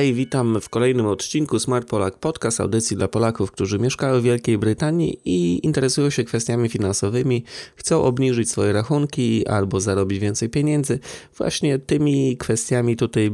Hej, witam w kolejnym odcinku Smart Polak Podcast, audycji dla Polaków, którzy mieszkają w Wielkiej Brytanii i interesują się kwestiami finansowymi, chcą obniżyć swoje rachunki albo zarobić więcej pieniędzy. Właśnie tymi kwestiami tutaj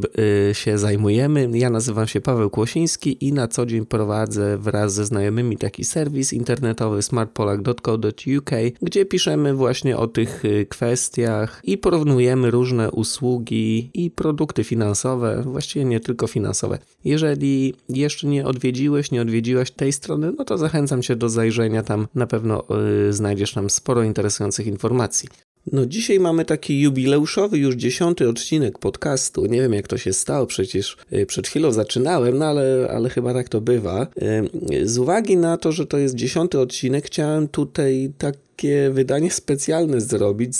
y, się zajmujemy. Ja nazywam się Paweł Kłosiński i na co dzień prowadzę wraz ze znajomymi taki serwis internetowy smartpolak.co.uk, gdzie piszemy właśnie o tych y, kwestiach i porównujemy różne usługi i produkty finansowe, właściwie nie tylko finansowe, finansowe. Jeżeli jeszcze nie odwiedziłeś, nie odwiedziłaś tej strony, no to zachęcam Cię do zajrzenia tam. Na pewno yy, znajdziesz tam sporo interesujących informacji. No dzisiaj mamy taki jubileuszowy już dziesiąty odcinek podcastu. Nie wiem jak to się stało, przecież y, przed chwilą zaczynałem, no ale, ale chyba tak to bywa. Y, z uwagi na to, że to jest dziesiąty odcinek, chciałem tutaj tak takie wydanie specjalne zrobić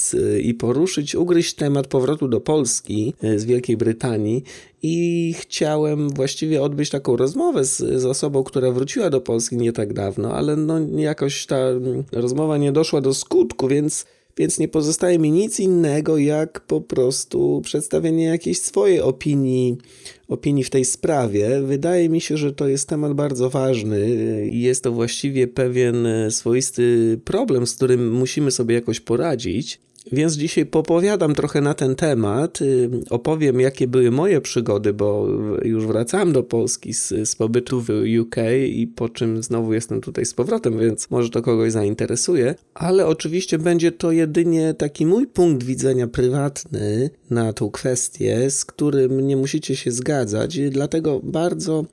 i poruszyć, ugryźć temat powrotu do Polski z Wielkiej Brytanii i chciałem właściwie odbyć taką rozmowę z, z osobą, która wróciła do Polski nie tak dawno, ale no jakoś ta mm, rozmowa nie doszła do skutku, więc więc nie pozostaje mi nic innego, jak po prostu przedstawienie jakiejś swojej opinii, opinii w tej sprawie. Wydaje mi się, że to jest temat bardzo ważny i jest to właściwie pewien swoisty problem, z którym musimy sobie jakoś poradzić. Więc dzisiaj popowiadam trochę na ten temat, y, opowiem jakie były moje przygody, bo już wracałem do Polski z, z pobytu w UK i po czym znowu jestem tutaj z powrotem, więc może to kogoś zainteresuje, ale oczywiście będzie to jedynie taki mój punkt widzenia prywatny na tą kwestię, z którym nie musicie się zgadzać, dlatego bardzo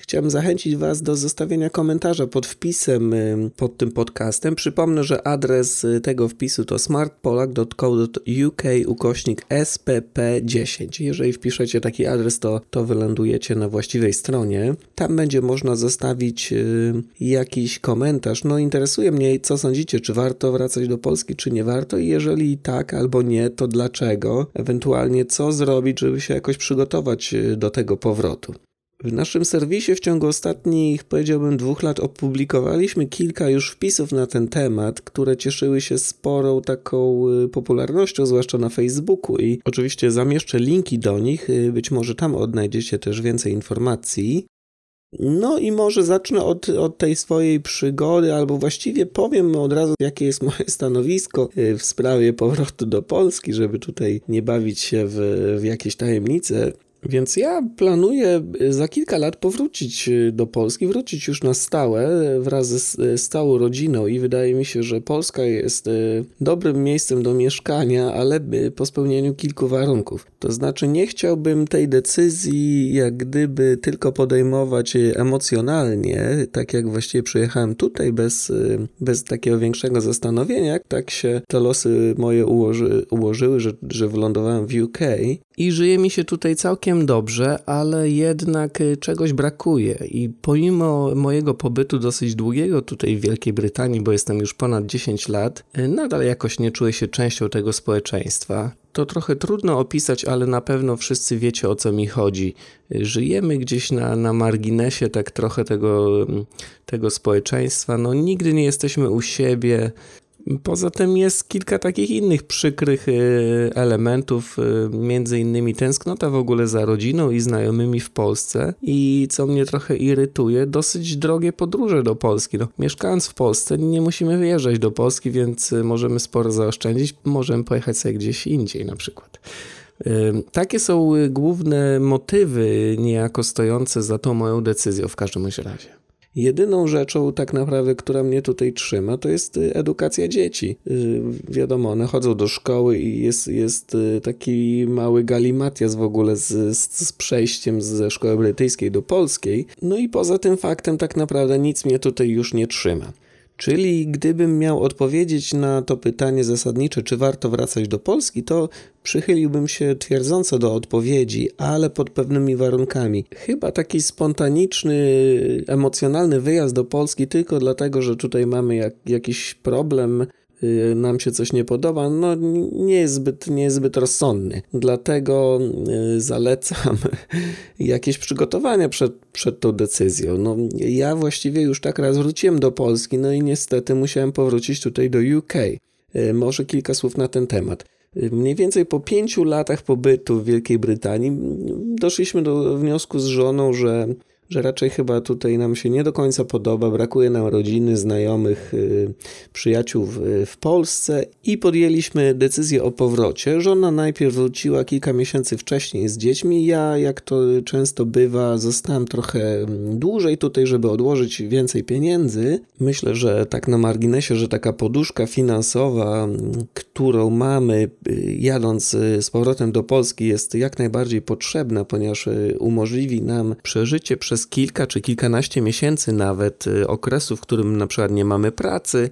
Chciałbym zachęcić Was do zostawienia komentarza pod wpisem pod tym podcastem. Przypomnę, że adres y, tego wpisu to smartpolak.co.uk ukośnik SPP10. Jeżeli wpiszecie taki adres, to, to wylądujecie na właściwej stronie. Tam będzie można zostawić y, jakiś komentarz. No interesuje mnie, co sądzicie, czy warto wracać do Polski, czy nie warto i jeżeli tak albo nie, to dlaczego? Ewentualnie co zrobić, żeby się jakoś przygotować y, do tego powrotu. W naszym serwisie w ciągu ostatnich, powiedziałbym, dwóch lat opublikowaliśmy kilka już wpisów na ten temat, które cieszyły się sporą taką y, popularnością, zwłaszcza na Facebooku i oczywiście zamieszczę linki do nich, y, być może tam odnajdziecie też więcej informacji. No i może zacznę od, od tej swojej przygody, albo właściwie powiem od razu, jakie jest moje stanowisko y, w sprawie powrotu do Polski, żeby tutaj nie bawić się w, w jakieś tajemnice. Więc ja planuję y, za kilka lat powrócić y, do Polski, wrócić już na stałe wraz z, y, z całą rodziną i wydaje mi się, że Polska jest dobrym miejscem do mieszkania, ale po spełnieniu kilku warunków. To znaczy nie chciałbym tej decyzji jak gdyby tylko podejmować emocjonalnie, tak jak właściwie przyjechałem tutaj bez, bez takiego większego zastanowienia, tak się te losy moje ułoży, ułożyły, że, że wylądowałem w UK i żyje mi się tutaj całkiem dobrze, ale jednak y, czegoś brakuje. I pomimo mojego pobytu dosyć długiego tutaj w Wielkiej Brytanii, bo jestem już ponad 10 lat, y, nadal jakoś nie czuję się częścią tego społeczeństwa. To trochę trudno opisać, ale na pewno wszyscy wiecie o co mi chodzi. Y, żyjemy gdzieś na, na marginesie tak trochę tego, mm, tego społeczeństwa. No, nigdy nie jesteśmy u siebie. Poza tym jest kilka takich innych przykrych y, elementów, y, między innymi tęsknota w ogóle za rodziną i znajomymi w Polsce i co mnie trochę irytuje, dosyć drogie podróże do Polski. No, mieszkając w Polsce nie musimy wyjeżdżać do Polski, więc y, możemy sporo zaoszczędzić, możemy pojechać sobie gdzieś indziej na przykład. Takie są główne motywy niejako stojące za tą moją decyzją w każdym razie. Jedyną rzeczą tak naprawdę, która mnie tutaj trzyma, to jest y, edukacja dzieci. Y, wiadomo, one chodzą do szkoły i jest, jest y, taki mały galimatias w ogóle z, z, z przejściem ze szkoły brytyjskiej do polskiej. No i poza tym faktem tak naprawdę nic mnie tutaj już nie trzyma. Czyli gdybym miał odpowiedzieć na to pytanie zasadnicze, czy warto wracać do Polski, to przychyliłbym się twierdząco do odpowiedzi, ale pod pewnymi warunkami. Chyba taki spontaniczny, emocjonalny wyjazd do Polski tylko dlatego, że tutaj mamy jak, jakiś problem nam się coś nie podoba, no nie jest zbyt, nie jest zbyt rozsądny. Dlatego y, zalecam jakieś przygotowania przed, przed tą decyzją. No, ja właściwie już tak raz wróciłem do Polski, no i niestety musiałem powrócić tutaj do UK. Y, może kilka słów na ten temat. Mniej więcej po pięciu latach pobytu w Wielkiej Brytanii doszliśmy do wniosku z żoną, że że raczej chyba tutaj nam się nie do końca podoba, brakuje nam rodziny, znajomych, y, przyjaciół w, w, Polsce i podjęliśmy decyzję o powrocie. Żona najpierw wróciła kilka miesięcy wcześniej z dziećmi, ja, jak to często bywa, zostałem trochę mm, dłużej tutaj, żeby odłożyć więcej pieniędzy. Myślę, że tak na marginesie, że taka poduszka finansowa, mm, którą mamy y, jadąc y, z powrotem do Polski jest jak najbardziej potrzebna, ponieważ umożliwi nam przeżycie przez przez kilka czy kilkanaście miesięcy nawet y, okresu, w którym na przykład nie mamy pracy,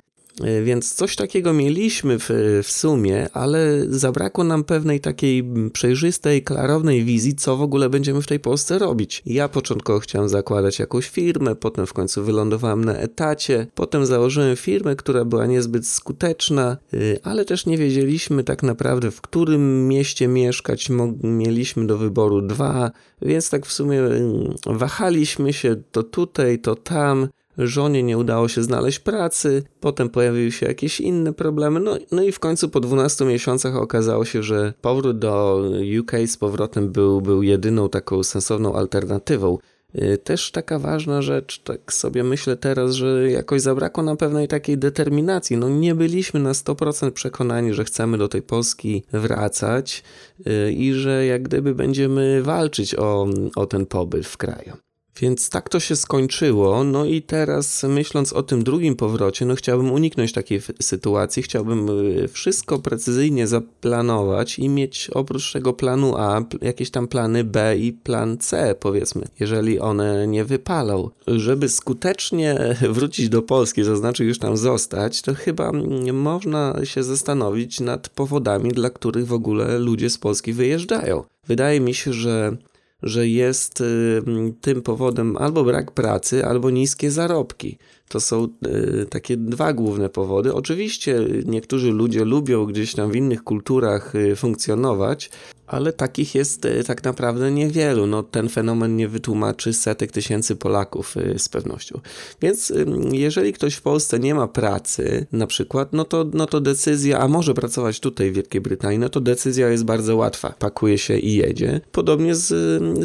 więc coś takiego mieliśmy w, w sumie, ale zabrakło nam pewnej takiej przejrzystej, klarownej wizji, co w ogóle będziemy w tej Polsce robić. Ja początkowo chciałem zakładać jakąś firmę, potem w końcu wylądowałem na etacie, potem założyłem firmę, która była niezbyt skuteczna, y, ale też nie wiedzieliśmy tak naprawdę, w którym mieście mieszkać. Mieliśmy do wyboru dwa, więc tak w sumie mm, wahaliśmy się to tutaj, to tam. Żonie nie udało się znaleźć pracy, potem pojawiły się jakieś inne problemy, no, no i w końcu po 12 miesiącach okazało się, że powrót do UK z powrotem był, był jedyną taką sensowną alternatywą. Y, też taka ważna rzecz, tak sobie myślę teraz, że jakoś zabrakło nam pewnej takiej determinacji. No nie byliśmy na 100% przekonani, że chcemy do tej Polski wracać y, i że jak gdyby będziemy walczyć o, o ten pobyt w kraju. Więc tak to się skończyło. No i teraz myśląc o tym drugim powrocie, no chciałbym uniknąć takiej sytuacji. Chciałbym y, wszystko precyzyjnie zaplanować i mieć oprócz tego planu A jakieś tam plany B i plan C, powiedzmy, jeżeli one nie wypalą. Żeby skutecznie wrócić do Polski, to znaczy już tam zostać, to chyba można się zastanowić nad powodami, dla których w ogóle ludzie z Polski wyjeżdżają. Wydaje mi się, że że jest y, tym powodem albo brak pracy, albo niskie zarobki. To są y, takie dwa główne powody. Oczywiście niektórzy ludzie lubią gdzieś tam w innych kulturach y, funkcjonować, ale takich jest y, tak naprawdę niewielu. No, ten fenomen nie wytłumaczy setek tysięcy Polaków z pewnością. Więc jeżeli ktoś w Polsce nie ma pracy, na przykład, no to, no to decyzja, a może pracować tutaj w Wielkiej Brytanii, no to decyzja jest bardzo łatwa. Pakuje się i jedzie. Podobnie z,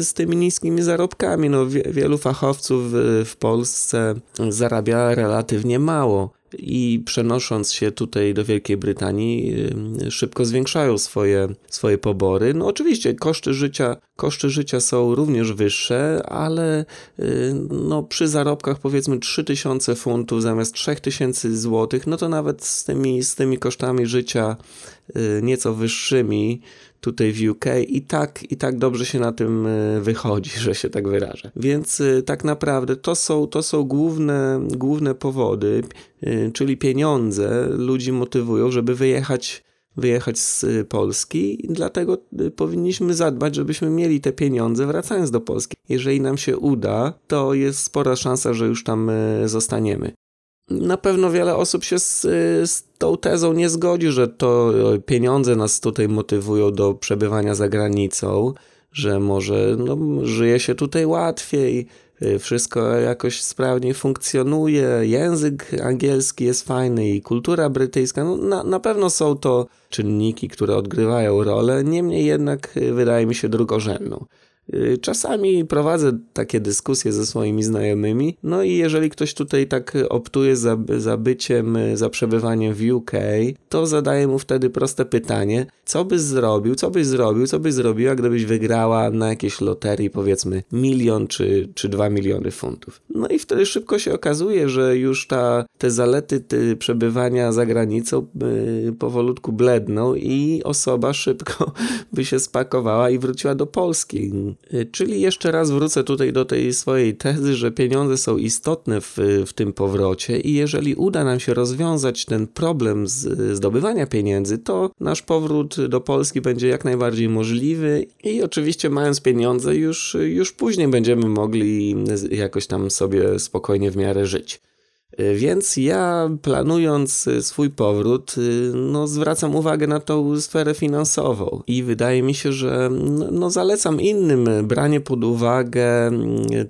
z tymi niskimi zarobkami. No, wielu fachowców w Polsce zarabia relatywnie mało i przenosząc się tutaj do Wielkiej Brytanii y, szybko zwiększają swoje, swoje pobory. No oczywiście koszty życia, koszty życia są również wyższe, ale y, no przy zarobkach powiedzmy 3000 funtów zamiast 3000 złotych, no to nawet z tymi, z tymi kosztami życia y, nieco wyższymi tutaj w UK i tak, i tak dobrze się na tym e, wychodzi, że się tak wyrażę. Więc e, tak naprawdę to są, to są główne, główne powody, e, czyli pieniądze ludzi motywują, żeby wyjechać wyjechać z Polski dlatego powinniśmy zadbać, żebyśmy mieli te pieniądze wracając do Polski. Jeżeli nam się uda, to jest spora szansa, że już tam zostaniemy. Na pewno wiele osób się z, z, tą tezą nie zgodzi, że to pieniądze nas tutaj motywują do przebywania za granicą, że może no, żyje się tutaj łatwiej, y, wszystko jakoś sprawniej funkcjonuje, język angielski jest fajny i kultura brytyjska. No, na, na pewno są to czynniki, które odgrywają rolę, niemniej jednak y, wydaje mi się drugorzędną. Y, czasami prowadzę takie dyskusje ze swoimi znajomymi, no i jeżeli ktoś tutaj tak optuje za, za byciem, za przebywaniem w UK, to zadaję mu wtedy proste pytanie, co byś zrobił, co byś zrobił, co byś zrobiła, gdybyś wygrała na jakiejś loterii powiedzmy milion czy, czy dwa miliony funtów. No i wtedy szybko się okazuje, że już ta, te zalety te przebywania za granicą yy, powolutku bledną i osoba szybko by się spakowała i wróciła do Polski. Yy, czyli jeszcze raz wrócę tutaj do tej swojej tezy, że pieniądze są istotne w, w tym powrocie i jeżeli uda nam się rozwiązać ten problem z zdobywania pieniędzy, to nasz powrót do Polski będzie jak najbardziej możliwy i oczywiście mając pieniądze już, już później będziemy mogli jakoś tam sobie spokojnie w miarę żyć. Więc ja planując swój powrót, no zwracam uwagę na tą sferę finansową i wydaje mi się, że no, no zalecam innym branie pod uwagę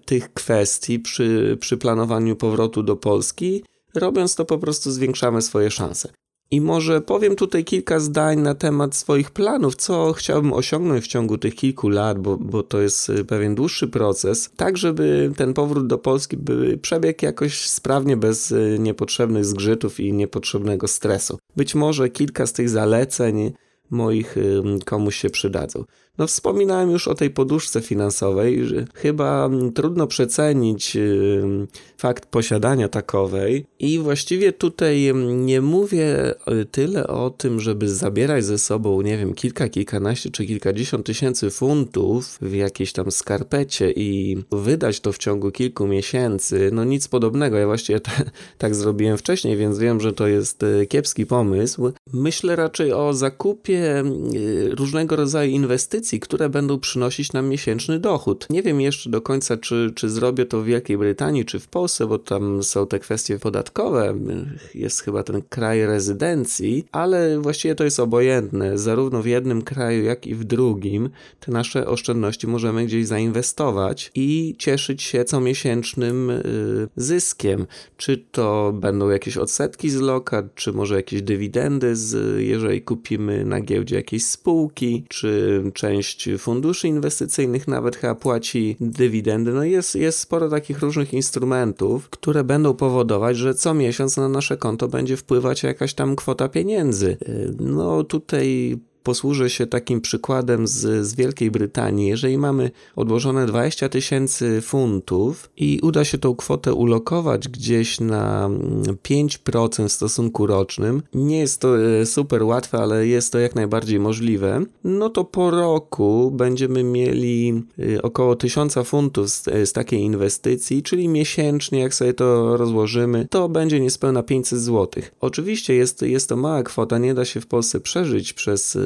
tych kwestii przy, przy planowaniu powrotu do Polski. Robiąc to po prostu zwiększamy swoje szanse. I może powiem tutaj kilka zdań na temat swoich planów, co chciałbym osiągnąć w ciągu tych kilku lat, bo, bo to jest y, pewien dłuższy proces, tak żeby ten powrót do Polski by przebiegł jakoś sprawnie, bez y, niepotrzebnych zgrzytów i niepotrzebnego stresu. Być może kilka z tych zaleceń moich komuś się przydadzą. No wspominałem już o tej poduszce finansowej, chyba trudno przecenić fakt posiadania takowej i właściwie tutaj nie mówię tyle o tym, żeby zabierać ze sobą, nie wiem, kilka, kilkanaście czy kilkadziesiąt tysięcy funtów w jakiejś tam skarpecie i wydać to w ciągu kilku miesięcy. No nic podobnego. Ja właściwie tak zrobiłem wcześniej, więc wiem, że to jest e, kiepski pomysł. Myślę raczej o zakupie e, różnego rodzaju inwestycji, które będą przynosić nam miesięczny dochód. Nie wiem jeszcze do końca, czy, czy zrobię to w Wielkiej Brytanii, czy w Polsce Polsce, bo tam są te kwestie podatkowe, jest chyba ten kraj rezydencji, ale właściwie to jest obojętne. Zarówno w jednym kraju, jak i w drugim te nasze oszczędności możemy gdzieś zainwestować i cieszyć się comiesięcznym y, zyskiem. Czy to będą jakieś odsetki z lokat, czy może jakieś dywidendy, z, jeżeli kupimy na giełdzie jakieś spółki, czy część funduszy inwestycyjnych nawet chyba płaci dywidendy. No jest, jest sporo takich różnych instrumentów które będą powodować, że co miesiąc na nasze konto będzie wpływać jakaś tam kwota pieniędzy. Y, no tutaj posłużę się takim przykładem z, z Wielkiej Brytanii. Jeżeli mamy odłożone 20 tysięcy funtów i uda się tą kwotę ulokować gdzieś na 5% mm, w stosunku rocznym, nie jest to e, super łatwe, ale jest to jak najbardziej możliwe, no to po roku będziemy mieli e, około 1000 funtów z, e, z takiej inwestycji, czyli miesięcznie, jak sobie to rozłożymy, to będzie niespełna 500 zł. Oczywiście jest, jest to mała kwota, nie da się w Polsce przeżyć przez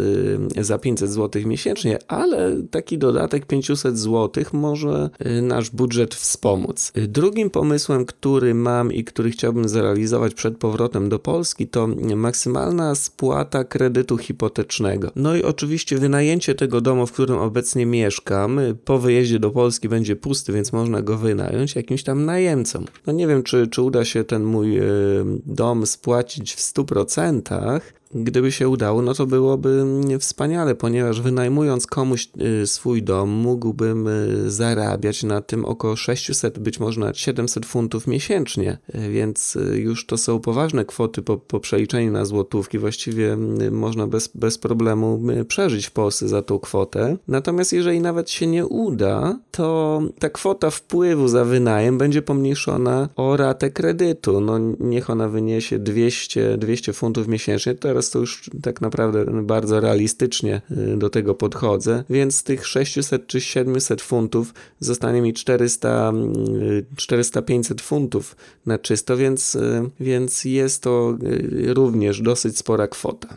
za 500 zł miesięcznie, ale taki dodatek 500 zł może y, nasz budżet wspomóc. Y, drugim pomysłem, który mam i który chciałbym zrealizować przed powrotem do Polski, to maksymalna spłata kredytu hipotecznego. No i oczywiście wynajęcie tego domu, w którym obecnie mieszkam, po wyjeździe do Polski będzie pusty, więc można go wynająć jakimś tam najemcom. No nie wiem, czy, czy uda się ten mój dom spłacić w 100%, Gdyby się udało, no to byłoby wspaniale, ponieważ wynajmując komuś y, swój dom, mógłbym y, zarabiać na tym około 600, być może nawet 700 funtów miesięcznie, y, więc już to są poważne kwoty po, po przeliczeniu na złotówki. Właściwie można bez, bez problemu przeżyć w Polsce za tą kwotę. Natomiast jeżeli nawet się nie uda, to ta kwota wpływu za wynajem będzie pomniejszona o ratę kredytu. No niech ona wyniesie 200, 200 funtów miesięcznie, teraz teraz to już tak naprawdę bardzo realistycznie y, do tego podchodzę, więc z tych 600 czy 700 funtów zostanie mi 400, 400-500 y, funtów na czysto, więc, y, więc jest to również dosyć spora kwota.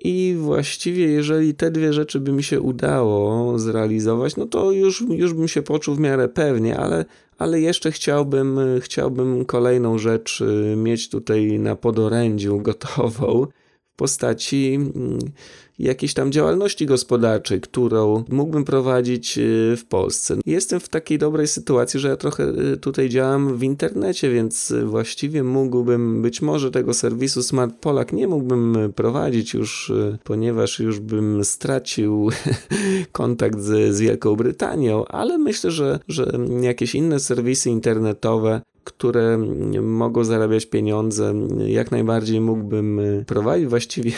I właściwie, jeżeli te dwie rzeczy by mi się udało zrealizować, no to już, już bym się poczuł w miarę pewnie, ale, ale jeszcze chciałbym, chciałbym kolejną rzecz mieć tutaj na podorędziu gotową postaci mm, jakiejś tam działalności gospodarczej, którą mógłbym prowadzić y, w Polsce. Jestem w takiej dobrej sytuacji, że ja trochę y, tutaj działam w internecie, więc właściwie mógłbym być może tego serwisu Smart Polak nie mógłbym prowadzić już, y, ponieważ już bym stracił kontakt z, z Wielką Brytanią, ale myślę, że, że jakieś inne serwisy internetowe które mogą zarabiać pieniądze, jak najbardziej mógłbym e, prowadzić. Właściwie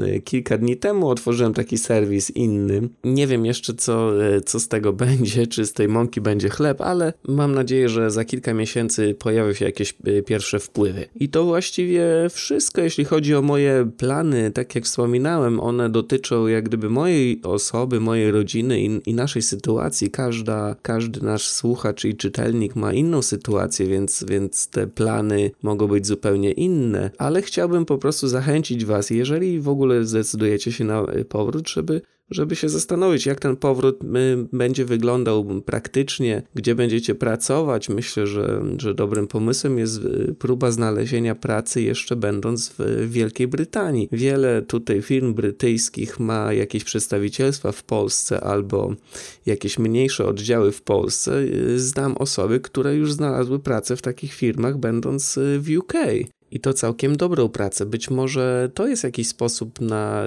e, kilka dni temu otworzyłem taki serwis inny. Nie wiem jeszcze, co, e, co z tego będzie, czy z tej mąki będzie chleb, ale mam nadzieję, że za kilka miesięcy pojawią się jakieś pierwsze wpływy. I to właściwie wszystko, jeśli chodzi o moje plany. Tak jak wspominałem, one dotyczą jak gdyby mojej osoby, mojej rodziny i, i naszej sytuacji. Każda, każdy nasz słuchacz i czytelnik ma inną sytuację więc, więc te plany mogą być zupełnie inne, ale chciałbym po prostu zachęcić Was, jeżeli w ogóle zdecydujecie się na powrót, żeby żeby się zastanowić, jak ten powrót y, będzie wyglądał praktycznie, gdzie będziecie pracować. Myślę, że, że dobrym pomysłem jest y, próba znalezienia pracy jeszcze będąc w Wielkiej Brytanii. Wiele tutaj firm brytyjskich ma jakieś przedstawicielstwa w Polsce albo jakieś mniejsze oddziały w Polsce. Y, znam osoby, które już znalazły pracę w takich firmach, będąc w UK. I to całkiem dobrą pracę. Być może to jest jakiś sposób na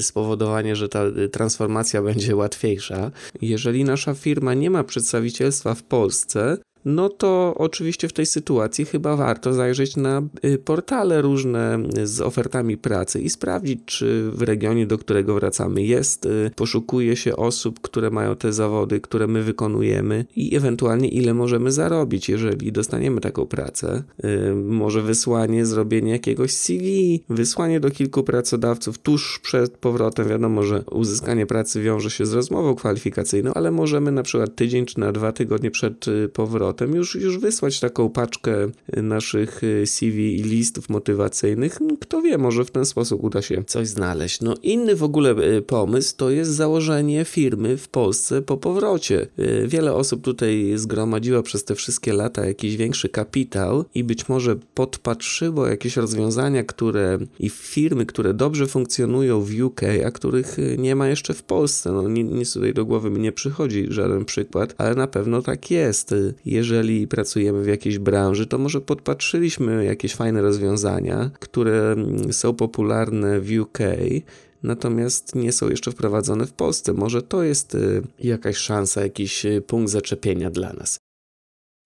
spowodowanie, że ta transformacja będzie łatwiejsza. Jeżeli nasza firma nie ma przedstawicielstwa w Polsce, no to oczywiście w tej sytuacji chyba warto zajrzeć na y, portale różne z ofertami pracy i sprawdzić, czy w regionie, do którego wracamy, jest, y, poszukuje się osób, które mają te zawody, które my wykonujemy i ewentualnie ile możemy zarobić, jeżeli dostaniemy taką pracę. Y, może wysłanie, zrobienie jakiegoś CV, wysłanie do kilku pracodawców tuż przed powrotem. Wiadomo, że uzyskanie pracy wiąże się z rozmową kwalifikacyjną, ale możemy na przykład tydzień czy na dwa tygodnie przed powrotem powrotem już, już wysłać taką paczkę naszych y, CV i listów motywacyjnych. No, kto wie, może w ten sposób uda się coś znaleźć. No inny w ogóle y, pomysł to jest założenie firmy w Polsce po powrocie. Y, wiele osób tutaj zgromadziło przez te wszystkie lata jakiś większy kapitał i być może podpatrzyło jakieś rozwiązania, które i firmy, które dobrze funkcjonują w UK, a których nie ma jeszcze w Polsce. No nic tutaj do głowy mi nie przychodzi żaden przykład, ale na pewno tak jest. Jeżeli jeżeli pracujemy w jakiejś branży, to może podpatrzyliśmy jakieś fajne rozwiązania, które mm, są popularne w UK, natomiast nie są jeszcze wprowadzone w Polsce. Może to jest y, jakaś szansa, jakiś y, punkt zaczepienia dla nas.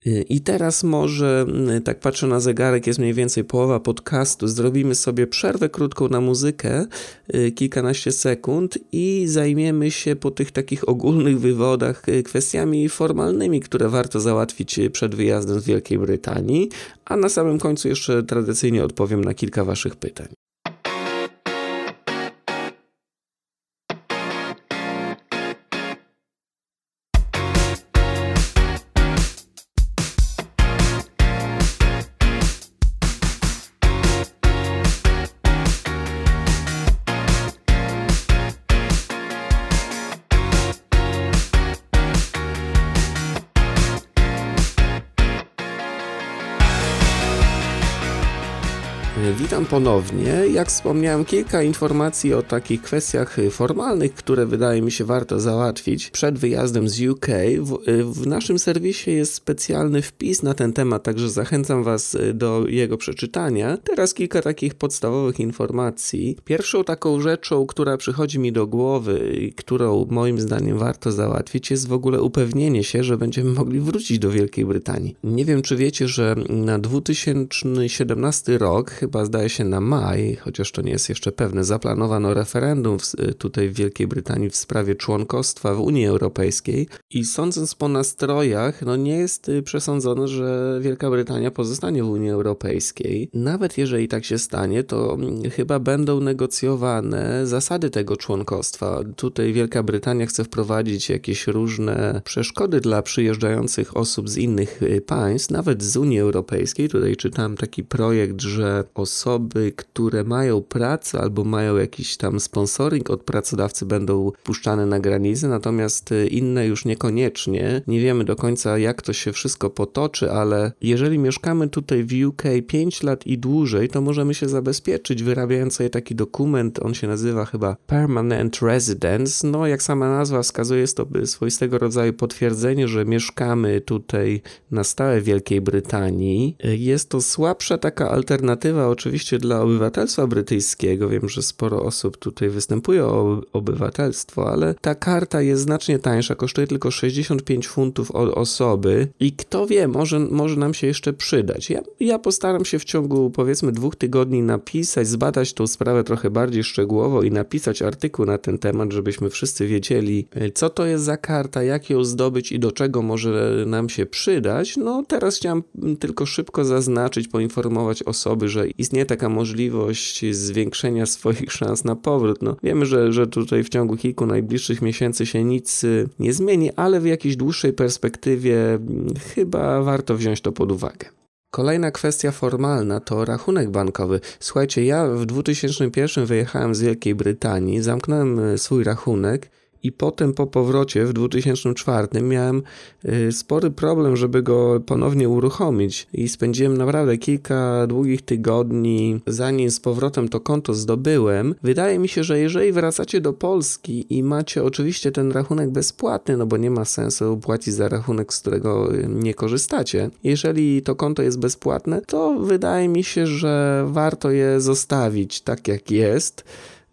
I teraz może, mm, tak patrzę na zegarek, jest mniej więcej połowa podcastu. Zrobimy sobie przerwę krótką na muzykę, y, kilkanaście sekund i zajmiemy się po tych takich ogólnych wywodach y, kwestiami formalnymi, które warto załatwić y, przed wyjazdem z Wielkiej Brytanii, a na samym końcu jeszcze tradycyjnie odpowiem na kilka Waszych pytań. Witam ponownie. Jak wspomniałem, kilka informacji o takich kwestiach formalnych, które wydaje mi się warto załatwić przed wyjazdem z UK. W, w, naszym serwisie jest specjalny wpis na ten temat, także zachęcam Was do jego przeczytania. Teraz kilka takich podstawowych informacji. Pierwszą taką rzeczą, która przychodzi mi do głowy i którą moim zdaniem warto załatwić, jest w ogóle upewnienie się, że będziemy mogli wrócić do Wielkiej Brytanii. Nie wiem, czy wiecie, że na 2017 rok, chyba zdaje się na maj, chociaż to nie jest jeszcze pewne, zaplanowano referendum w, tutaj w Wielkiej Brytanii w sprawie członkostwa w Unii Europejskiej i sądząc po nastrojach, no nie jest y, przesądzone, że Wielka Brytania pozostanie w Unii Europejskiej. Nawet jeżeli tak się stanie, to mm, chyba będą negocjowane zasady tego członkostwa. Tutaj Wielka Brytania chce wprowadzić jakieś różne przeszkody dla przyjeżdżających osób z innych y, państw, nawet z Unii Europejskiej. Tutaj czytałem taki projekt, że osoby które mają pracę albo mają jakiś tam sponsoring od pracodawcy będą puszczane na granicę, natomiast y, inne już niekoniecznie. Nie wiemy do końca jak to się wszystko potoczy, ale jeżeli mieszkamy tutaj w UK 5 lat i dłużej, to możemy się zabezpieczyć wyrabiając sobie taki dokument, on się nazywa chyba Permanent Residence. No jak sama nazwa wskazuje, jest to swoistego rodzaju potwierdzenie, że mieszkamy tutaj na stałe w Wielkiej Brytanii. Y, jest to słabsza taka alternatywa oczywiście oczywiście dla obywatelstwa brytyjskiego. Wiem, że sporo osób tutaj występuje o obywatelstwo, ale ta karta jest znacznie tańsza, kosztuje tylko 65 funtów od osoby i kto wie, może, może nam się jeszcze przydać. Ja, ja postaram się w ciągu powiedzmy dwóch tygodni napisać, zbadać tą sprawę trochę bardziej szczegółowo i napisać artykuł na ten temat, żebyśmy wszyscy wiedzieli, e, co to jest za karta, jak ją zdobyć i do czego może nam się przydać. No teraz chciałem tylko szybko zaznaczyć, poinformować osoby, że istnieje taka możliwość zwiększenia swoich szans na powrót. No, wiemy, że, że tutaj w ciągu kilku najbliższych miesięcy się nic y, nie zmieni, ale w jakiejś dłuższej perspektywie mm, chyba warto wziąć to pod uwagę. Kolejna kwestia formalna to rachunek bankowy. Słuchajcie, ja w 2001 wyjechałem z Wielkiej Brytanii, zamknąłem y, swój rachunek i potem po powrocie w 2004 miałem y, spory problem, żeby go ponownie uruchomić i spędziłem naprawdę kilka długich tygodni, zanim z powrotem to konto zdobyłem. Wydaje mi się, że jeżeli wracacie do Polski i macie oczywiście ten rachunek bezpłatny, no bo nie ma sensu płacić za rachunek, z którego y, nie korzystacie. Jeżeli to konto jest bezpłatne, to wydaje mi się, że warto je zostawić tak jak jest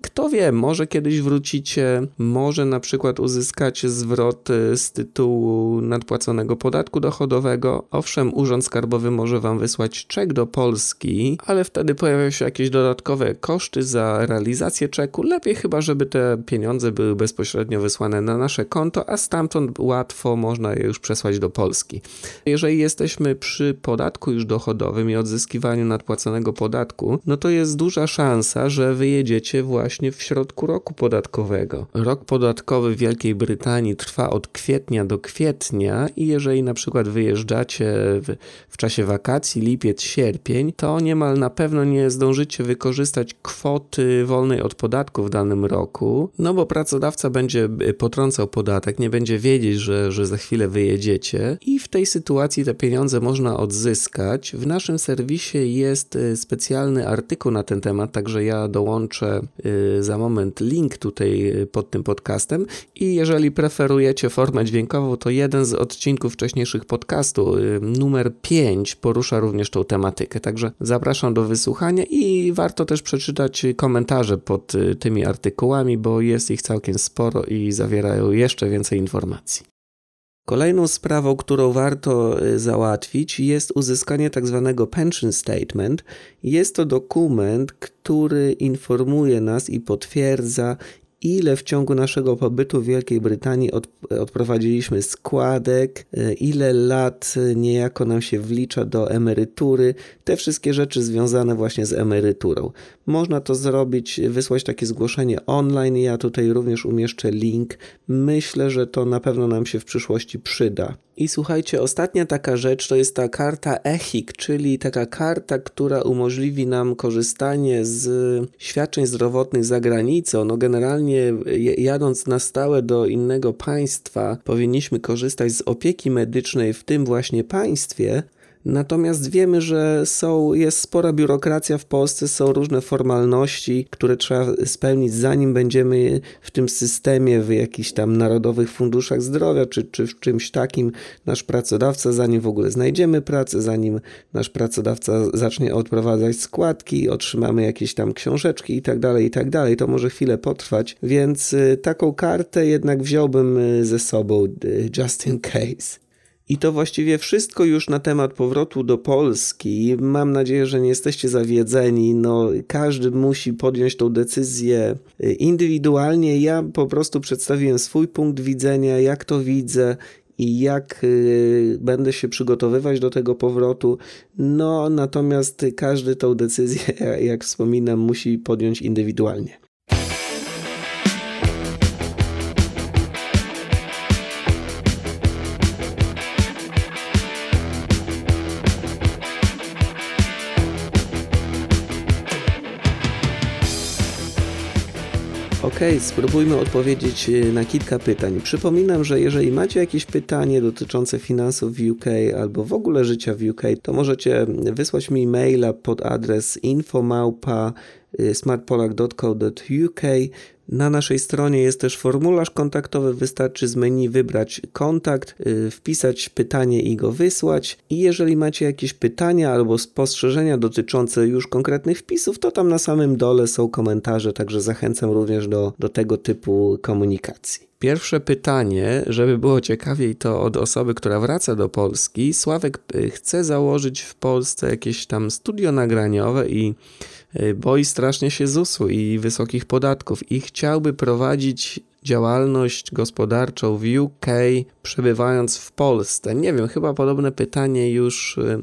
kto wie, może kiedyś wrócicie, może na przykład uzyskacie zwrot y, z tytułu nadpłaconego podatku dochodowego. Owszem, Urząd Skarbowy może Wam wysłać czek do Polski, ale wtedy pojawiają się jakieś dodatkowe koszty za realizację czeku. Lepiej chyba, żeby te pieniądze były bezpośrednio wysłane na nasze konto, a stamtąd łatwo można je już przesłać do Polski. Jeżeli jesteśmy przy podatku już dochodowym i odzyskiwaniu nadpłaconego podatku, no to jest duża szansa, że wyjedziecie właśnie właśnie w środku roku podatkowego. Rok podatkowy w Wielkiej Brytanii trwa od kwietnia do kwietnia i jeżeli na przykład wyjeżdżacie w, w czasie wakacji, lipiec, sierpień, to niemal na pewno nie zdążycie wykorzystać kwoty wolnej od podatku w danym roku, no bo pracodawca będzie potrącał podatek, nie będzie wiedzieć, że, że za chwilę wyjedziecie i w tej sytuacji te pieniądze można odzyskać. W naszym serwisie jest y, specjalny artykuł na ten temat, także ja dołączę y, za moment link tutaj pod tym podcastem i jeżeli preferujecie formę dźwiękową, to jeden z odcinków wcześniejszych podcastu, y, numer 5, porusza również tą tematykę. Także zapraszam do wysłuchania i warto też przeczytać komentarze pod y, tymi artykułami, bo jest ich całkiem sporo i zawierają jeszcze więcej informacji. Kolejną sprawą, którą warto y, załatwić, jest uzyskanie. Tak pension statement. Jest to dokument, który informuje nas i potwierdza, ile w ciągu naszego pobytu w Wielkiej Brytanii od, odprowadziliśmy składek, e, ile lat niejako nam się wlicza do emerytury, te wszystkie rzeczy związane właśnie z emeryturą. Można to zrobić, wysłać takie zgłoszenie online. Ja tutaj również umieszczę link. Myślę, że to na pewno nam się w przyszłości przyda. I słuchajcie, ostatnia taka rzecz to jest ta karta EHIC, czyli taka karta, która umożliwi nam korzystanie z świadczeń zdrowotnych za granicą. No generalnie jadąc na stałe do innego państwa, powinniśmy korzystać z opieki medycznej w tym właśnie państwie, Natomiast wiemy, że są, jest spora biurokracja w Polsce, są różne formalności, które trzeba spełnić, zanim będziemy w tym systemie, w jakichś tam narodowych funduszach zdrowia, czy, czy w czymś takim, nasz pracodawca, zanim w ogóle znajdziemy pracę, zanim nasz pracodawca zacznie odprowadzać składki, otrzymamy jakieś tam książeczki i tak dalej, i tak dalej. To może chwilę potrwać, więc y, taką kartę jednak wziąłbym y, ze sobą, y, just in case. I to właściwie wszystko już na temat powrotu do Polski. Mam nadzieję, że nie jesteście zawiedzeni. No, każdy musi podjąć tą decyzję y, indywidualnie. Ja po prostu przedstawiłem swój punkt widzenia, jak to widzę i jak y, będę się przygotowywać do tego powrotu. No, natomiast każdy tą decyzję, jak wspominam, musi podjąć indywidualnie. Ok, spróbujmy odpowiedzieć e, na kilka pytań. Przypominam, że jeżeli macie jakieś pytanie dotyczące finansów w UK albo w ogóle życia w UK, to możecie wysłać mi maila pod adres infomałpa smartpolak.co.uk na naszej stronie jest też formularz kontaktowy, wystarczy z menu wybrać kontakt, yy, wpisać pytanie i go wysłać. I jeżeli macie jakieś pytania albo spostrzeżenia dotyczące już konkretnych wpisów, to tam na samym dole są komentarze, także zachęcam również do, do tego typu komunikacji. Pierwsze pytanie, żeby było ciekawiej, to od osoby, która wraca do Polski. Sławek y, chce założyć w Polsce jakieś tam studio nagraniowe i Y, boi strasznie się ZUS-u i wysokich podatków i chciałby prowadzić działalność gospodarczą w UK, przebywając w Polsce. Nie wiem, chyba podobne pytanie już, y,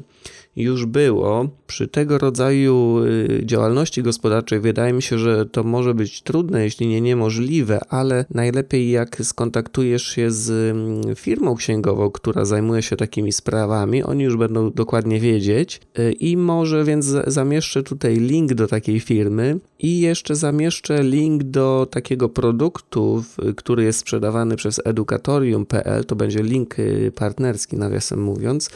już było. Przy tego rodzaju y, działalności gospodarczej wydaje mi się, że to może być trudne, jeśli nie niemożliwe, ale najlepiej jak skontaktujesz się z mm, firmą księgową, która zajmuje się takimi sprawami, oni już będą dokładnie wiedzieć y, i może więc zamieszczę tutaj link do takiej firmy i jeszcze zamieszczę link do takiego produktu, który jest sprzedawany przez edukatorium.pl, to będzie link y, partnerski nawiasem mówiąc.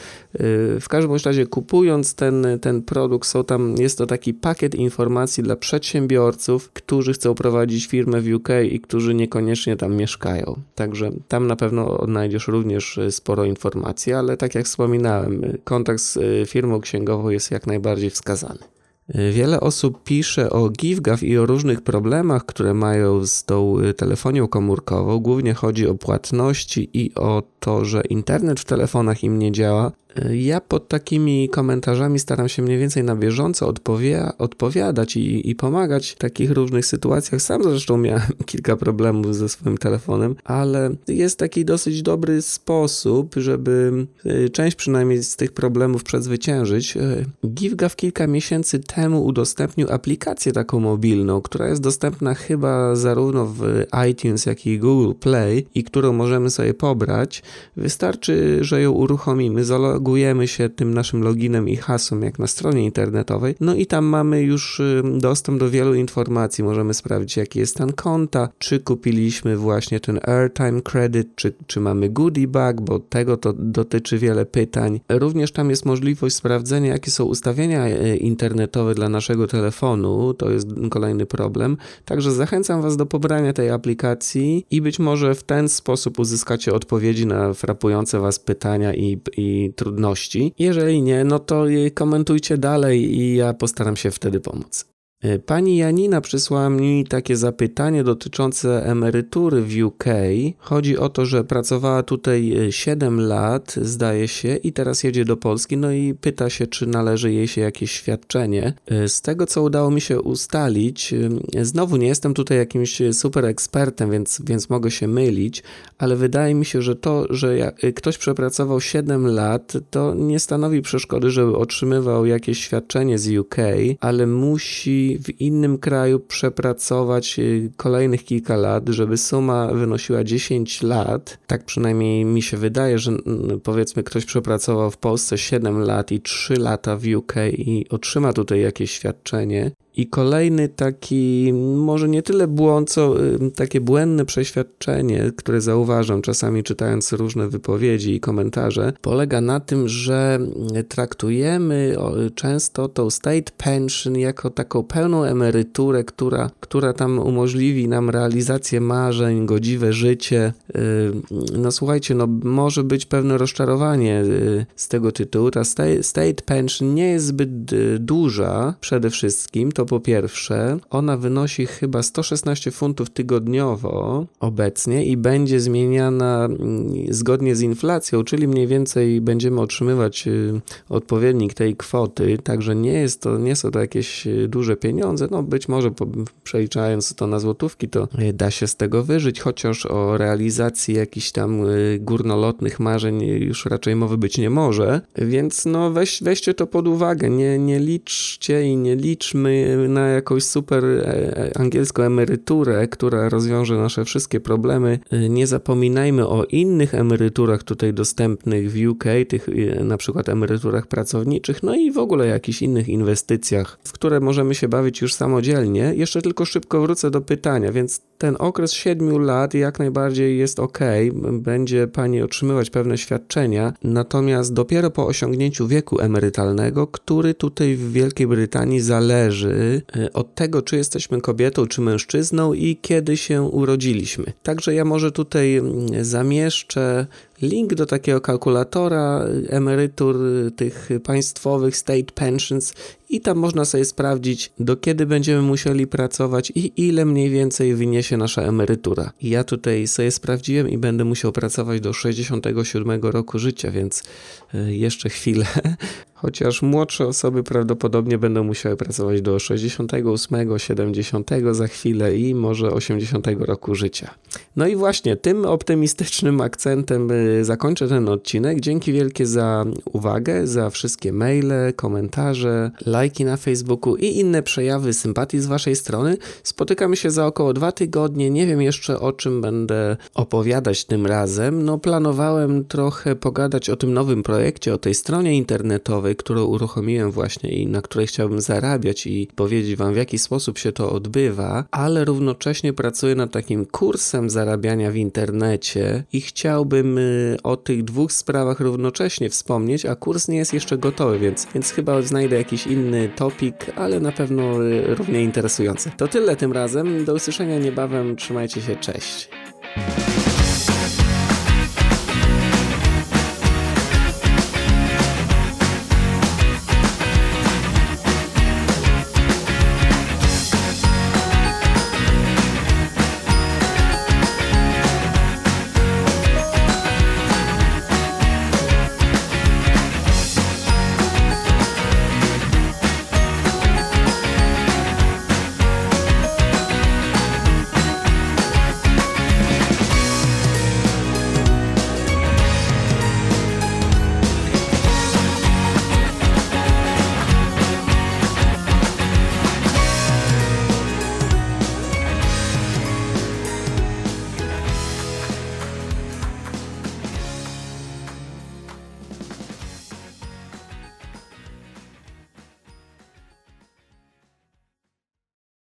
W każdym razie kupując ten, ten produkt, są tam, jest to taki pakiet informacji dla przedsiębiorców, którzy chcą prowadzić firmę w UK i którzy niekoniecznie tam mieszkają. Także tam na pewno odnajdziesz również e, sporo informacji, ale tak jak wspominałem, kontakt z e, firmą księgową jest jak najbardziej wskazany. E, wiele osób pisze o GiveGav i o różnych problemach, które mają z tą telefonią komórkową. Głównie chodzi o płatności i o to, że internet w telefonach im nie działa. Ja pod takimi komentarzami staram się mniej więcej na bieżąco odpowie, odpowiadać i, i, pomagać w takich różnych sytuacjach. Sam zresztą miałem kilka problemów ze swoim telefonem, ale jest taki dosyć dobry sposób, żeby y, część przynajmniej z tych problemów przezwyciężyć. Y, GiveGav kilka miesięcy temu udostępnił aplikację taką mobilną, która jest dostępna chyba zarówno w iTunes, jak i Google Play i którą możemy sobie pobrać. Wystarczy, że ją uruchomimy, zalogujemy się tym naszym loginem i hasłem jak na stronie internetowej, no i tam mamy już dostęp do wielu informacji. Możemy sprawdzić, jaki jest stan konta, czy kupiliśmy właśnie ten airtime credit, czy, czy mamy goodie bag, bo tego to dotyczy wiele pytań. Również tam jest możliwość sprawdzenia, jakie są ustawienia e, internetowe dla naszego telefonu. To jest kolejny problem. Także zachęcam Was do pobrania tej aplikacji i być może w ten sposób uzyskacie odpowiedzi na frapujące Was pytania i, i trudności. Jeżeli nie, no to komentujcie dalej i ja postaram się wtedy pomóc. E, pani Janina przysłała mi takie zapytanie dotyczące emerytury w UK. Chodzi o to, że pracowała tutaj 7 e, lat, zdaje się, i teraz jedzie do Polski, no i pyta się, czy należy jej się jakieś świadczenie. E, z tego, co udało mi się ustalić, znowu nie jestem tutaj jakimś super ekspertem, więc, więc mogę się mylić, ale wydaje mi się, że to, że ktoś przepracował 7 lat, to nie stanowi przeszkody, żeby otrzymywał jakieś świadczenie z UK, ale musi w innym kraju przepracować y, kolejnych kilka lat, żeby suma wynosiła 10 lat. Tak przynajmniej mi się wydaje, że powiedzmy ktoś przepracował w Polsce 7 lat i 3 lata w UK i otrzyma tutaj jakieś świadczenie i kolejny taki, może nie tyle błąd, co y, takie błędne przeświadczenie, które zauważam czasami czytając różne wypowiedzi i komentarze, polega na tym, że traktujemy często tą state pension jako taką pełną emeryturę, która, która tam umożliwi nam realizację marzeń, godziwe życie. Y, no słuchajcie, no może być pewne rozczarowanie y, z tego tytułu. Ta state pension nie jest zbyt duża przede wszystkim, to po pierwsze, ona wynosi chyba 116 funtów tygodniowo obecnie i będzie zmieniana mm, zgodnie z inflacją, czyli mniej więcej będziemy otrzymywać y, odpowiednik tej kwoty, także nie jest to, nie są to jakieś y, duże pieniądze, no być może przeliczając to na złotówki, to y, da się z tego wyżyć, chociaż o realizacji jakichś tam górnolotnych marzeń już raczej mowy być nie może, więc no weź, weźcie to pod uwagę, nie, nie liczcie i nie liczmy na jakąś super e, e, angielską emeryturę, która rozwiąże nasze wszystkie problemy. E, nie zapominajmy o innych emeryturach tutaj dostępnych w UK, tych na przykład emeryturach pracowniczych, no i w ogóle jakichś innych inwestycjach, w które możemy się bawić już samodzielnie. Jeszcze tylko szybko wrócę do pytania, więc ten okres 7 lat jak najbardziej jest ok, będzie pani otrzymywać pewne świadczenia, natomiast dopiero po osiągnięciu wieku emerytalnego, który tutaj w Wielkiej Brytanii zależy Y, od tego, czy jesteśmy kobietą, czy mężczyzną i kiedy się urodziliśmy. Także ja może tutaj mm, zamieszczę link do takiego kalkulatora emerytur tych państwowych state pensions i tam można sobie sprawdzić, do kiedy będziemy musieli pracować i ile mniej więcej wyniesie nasza emerytura. Ja tutaj sobie sprawdziłem i będę musiał pracować do 67 roku życia, więc y, jeszcze chwilę. Chociaż młodsze osoby prawdopodobnie będą musiały pracować do 68, 70 za chwilę i może 80 roku życia. No i właśnie tym optymistycznym akcentem y, zakończę ten odcinek. Dzięki wielkie za uwagę, za wszystkie maile, komentarze, lajki na Facebooku i inne przejawy sympatii z Waszej strony. Spotykamy się za około dwa tygodnie. Nie wiem jeszcze o czym będę opowiadać tym razem. No, planowałem trochę pogadać o tym nowym projekcie, o tej stronie internetowej, którą uruchomiłem właśnie i na której chciałbym zarabiać i powiedzieć Wam, w jaki sposób się to odbywa, ale równocześnie pracuję nad takim kursem zarabiania w internecie i chciałbym y, o tych dwóch sprawach równocześnie wspomnieć, a kurs nie jest jeszcze gotowy, więc, więc chyba znajdę jakiś inny topik, ale na pewno y, równie interesujący. To tyle tym razem. Do usłyszenia niebawem. Trzymajcie się. Cześć.